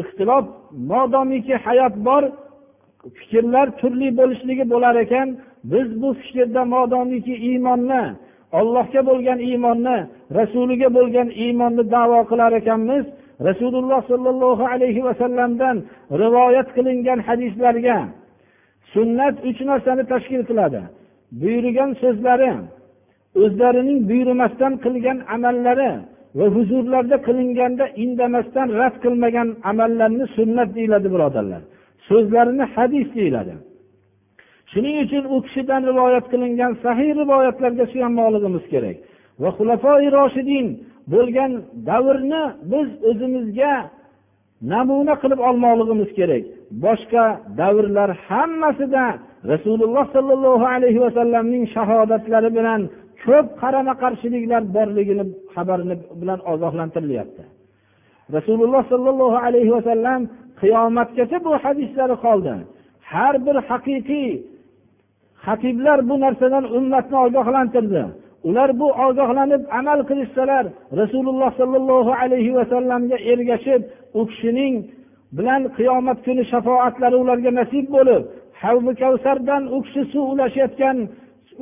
ixtilof modomiki hayot bor fikrlar turli bo'lishligi bo'lar ekan. Biz bu fikrda modomiki iymonni ollohga bo'lgan iymonni rasuliga bo'lgan iymonni davo qilar ekanmiz. Rasululloh sollallohu alayhi vasallamdan rivoyat qilingan hadislarga sunnat uch narsani tashkil qiladi. Buyurgan so'zlari o'zlarining buyurmasdan qilgan amallari va huzurlarda qilinganda indamasdan rad qilmagan amallarni sunnat deyiladi birodarlar. So'zlarini hadis deyiladi. Shuning uchun u kishidan rivoyat qilingan sahiy rivoyatlarga suyanmoqligimiz kerak. Va xulafoi roshidin bo'lgan davrni biz o'zimizga namuna qilib olmoqligimiz kerak. Boshqa davrlar hammasida rasululloh sollallohu alayhi vasallamning shahodatlari bilan ko'p qarama qarshiliklar borligini xabarini bilan ogohlantirilyapti. Rasululloh sollallohu alayhi vasallam qiyomatgacha bu hadislari qoldi. Har bir haqiqiy xatiblar bu narsadan ummatni ogohlantirdi. Ular bu ogohlanib amal qilishsalar rasululloh sollallohu alayhi vasallamga ergashib u kishining bilan qiyomat kuni shafoatlari ularga nasib bo'lib havbi kavsardan u kishi suv ulashayotgan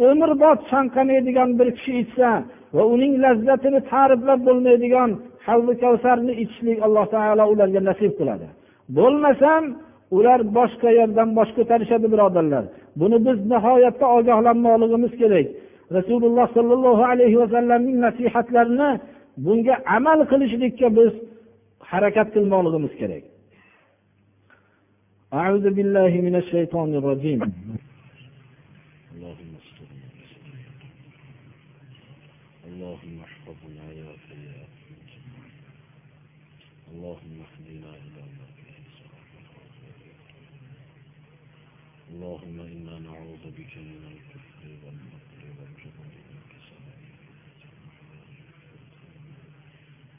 umrbod chanqamaydigan bir kishi ichsa va uning lazzatini ta'riflab bo'lmaydigan havli kavsarni ichishlik alloh taolo ularga nasib qiladi. Bo'lmasam ular boshqa yerdan bosh ko'tarishadi birodarlar buni biz nihoyatda ogohlanmoqligimiz kerak rasululloh sollallohu alayhi vasallamning nasihatlarini bunga amal qilishlikka biz harakat qilmoqligimiz kerak أعوذ بالله من الشيطان الرجيم اللهم استرنا بسترك اللهم احفظنا يا سيئات اللهم اللهم إنا نعوذ بك من الكفر والفقر والجبن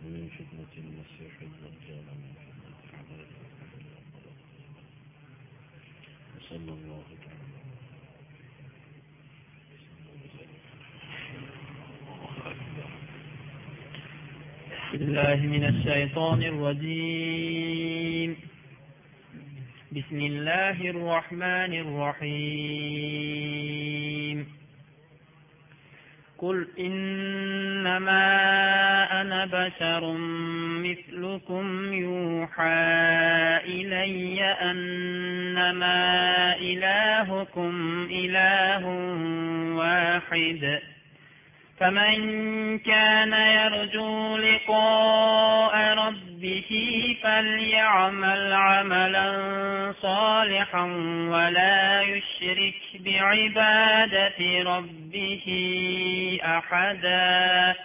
ومن فتنة المسيح الدجال ومن فتنة عذاب القبر والقبر وصلى الله تعالى بالله من الشيطان الرجيم. بسم الله الرحمن الرحيم. قل إنما أنا بشر مثلكم يوحى إلي أنما إلهكم إله واحد. فمن كان يرجو لقاء ربه فليعمل عملا صالحا ولا يشرك بعبادة ربه أحدا.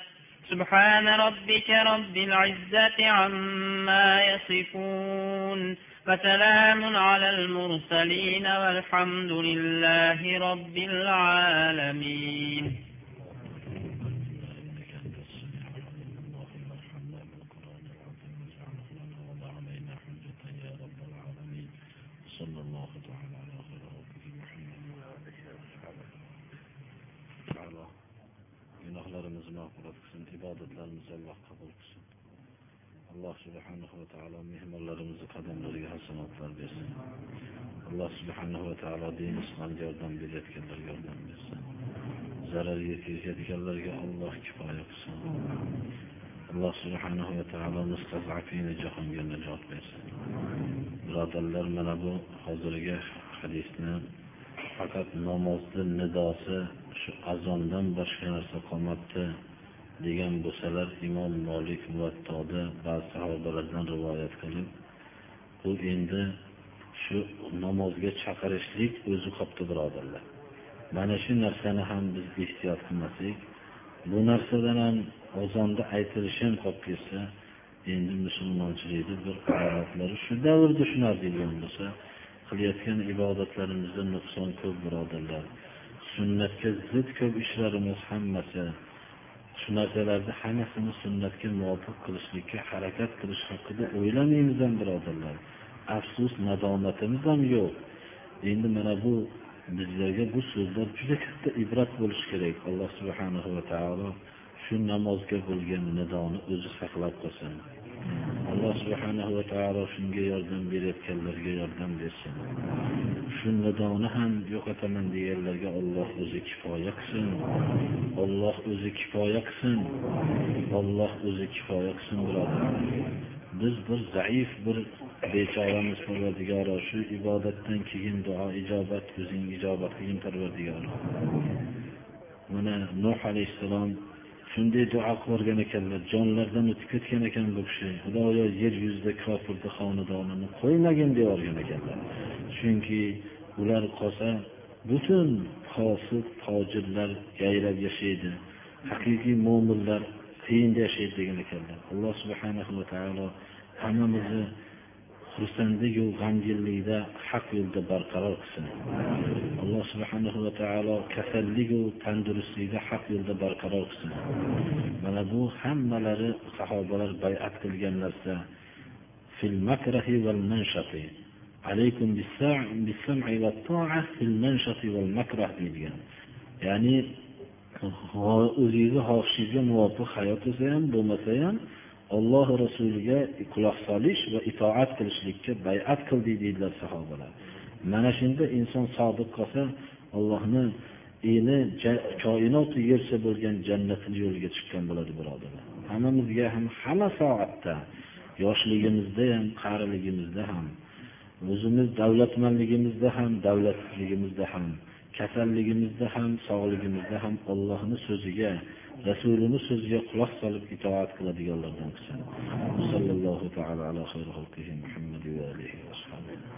سبحان ربك رب العزة عما يصفون. وسلام على المرسلين والحمد لله رب العالمين. Günahlarımızı qilsin ibodatlarimizni alloh qabul qilsin alloh Allah subhanahu ve teala mihmallarımızı kademleriga hasanatlar versin. Allah subhanahu va taolo din İslamga yordam berayotganlarga yordam bersin. zarar yetkazayotganlarga Alloh kifoya qilsin. Alloh subhanahu va taolo mustazafini jahonga najot bersin. Birodarlar, mana bu hozirgi hadisni faqat namozni nidosi shu azondan boshqa narsa qolmabdi degan bo'lsalar imom molik muvattoda ba'zi sahobalardan rivoyat qilib bu endi shu namozga chaqirishlik o'zi qolibdi birodarlar. Mana shu narsani ham biz ehtiyot qilmasak bu narsadan ham ozonda aytilishi ham qolib ketsa endi musulmonchilikni bir alomatlari shu davrda shunaqa degan bo'lsa qilayotgan ibodatlarimizda nuqson ko'p birodarlar. Sunnatga zid ko'p ishlarimiz hammasi shu narsalarni hammasini sunnatga muvofiq qilishlikka harakat qilish haqida o'ylamaymiz ham birodarlar. Afsus nadomatimiz ham yo'q. Endi mana bu bizlarga bu so'zlar juda katta ibrat bo'lishi kerak. Alloh subhanahu va taolo shu namozga bo'lgan nidoni o'zi saqlab qolsin. Alloh subhanahu va taolo shunga yordam berayotganlarga yordam bersin. Shu nidoni ham yo'qotaman deganlarga olloh o'zi kifoya qilsin. Olloh o'zi kifoya qilsin. Olloh o'zi kifoya qilsin birodarlar biz bir zaif bir bechoramiz parvardigoro shu ibodatdan keyin duo ijobat o'zing ijobat qilgin parvardigoro. Mana nuh alayhissalom shunday duo qilib ekanlar jonlaridan o'tib ketgan ekan bu kishi. Xudoyo yer yuzida kofirni xonadonini qo'ymagin deb ekanlar. Chunki ular qolsa butun fosiq tojirlar yayrab yashaydi haqiqiy mo'minlar qiyinda yashaydi degan ekanlar. Alloh subhanahu va taolo hammamizni xursandligu g'amginlikda haq yo'lda barqaror qilsin. Alloh subhanahu va taolo kasalligu tandurustlikda haq yo'lda barqaror qilsin. Mana bu hammalari sahobalar bayat qilgan narsa. Fil makrahi val manshati alaykum bis-sam'i wat-ta'a fil manshati val makrah deyilgan. Ya'ni o'zingizni xohishingizga muvofiq hayot bo'lsa ham bo'lmasa ham olloh rasuliga quloq solish va itoat qilishlikka bayat qildik deydilar sahobalar. Mana shunda inson sodiq qolsa allohni ini koinotu yersa bo'lgan jannatini yo'liga chiqqan bo'ladi birodarlar. Hammamizga ham hamma soatda yoshligimizda ham qariligimizda ham o'zimiz davlatmanligimizda ham davlatligimizda ham kasalligimizda ham sog'ligimizda ham Allohning so'ziga rasulini so'ziga quloq solib itoat qiladiganlardan qilsin sallallohu taala ala xayri xalqihi muhammad va alihi va